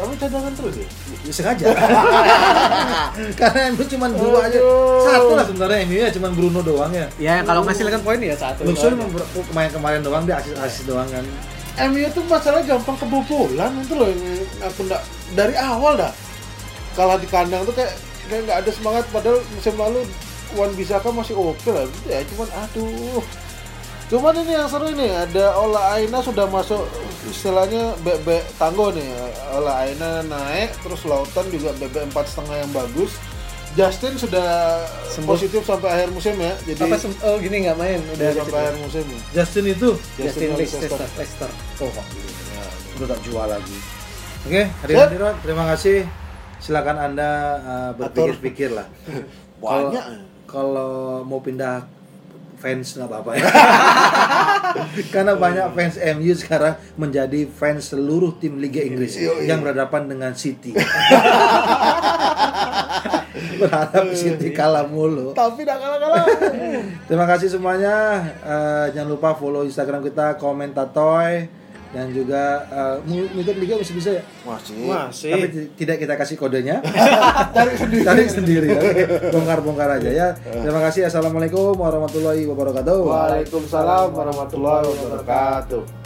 kamu cadangan terus ya? Ya, sengaja. Karena MU cuma dua aja. Satu lah sebenarnya MU ya cuma Bruno doang ya. Ya kalau menghasilkan poin ya satu. Aja. cuma kemarin doang dia asis asis doang kan. MU tuh masalah gampang kebobolan itu loh yang aku nggak dari awal dah kalah di kandang tuh kayak kayak nggak ada semangat padahal musim lalu Wan Bisaka masih oke lah ya cuman aduh cuman ini yang seru ini ada Ola Aina sudah masuk istilahnya bebek tanggo nih Ola Aina naik terus Lautan juga bebek empat setengah yang bagus Justin sudah Sembuh. positif sampai akhir musim ya jadi Apa sem- oh gini nggak main udah udah sampai akhir musim ya. Justin itu Justin dari Leicester. Oh Ya, udah tak jual lagi. Oke, Siap. Dirot, terima kasih. Silakan Anda uh, berpikir-pikir lah. Banyak Kalau mau pindah fans nggak apa-apa ya. Karena banyak fans MU sekarang menjadi fans seluruh tim Liga Inggris yang berhadapan dengan City. Berharap City kalah mulu. tapi tidak kalah-kalah Terima kasih semuanya. Eh, jangan lupa follow Instagram kita Komentatoy dan juga uh, mengikuti liga masih bisa ya Masih. Masih. tapi ti- tidak kita kasih kodenya Cari sendiri. cari sendiri Oke, bongkar-bongkar aja ya terima kasih assalamualaikum warahmatullahi wabarakatuh Waalaikumsalam warahmatullahi wabarakatuh.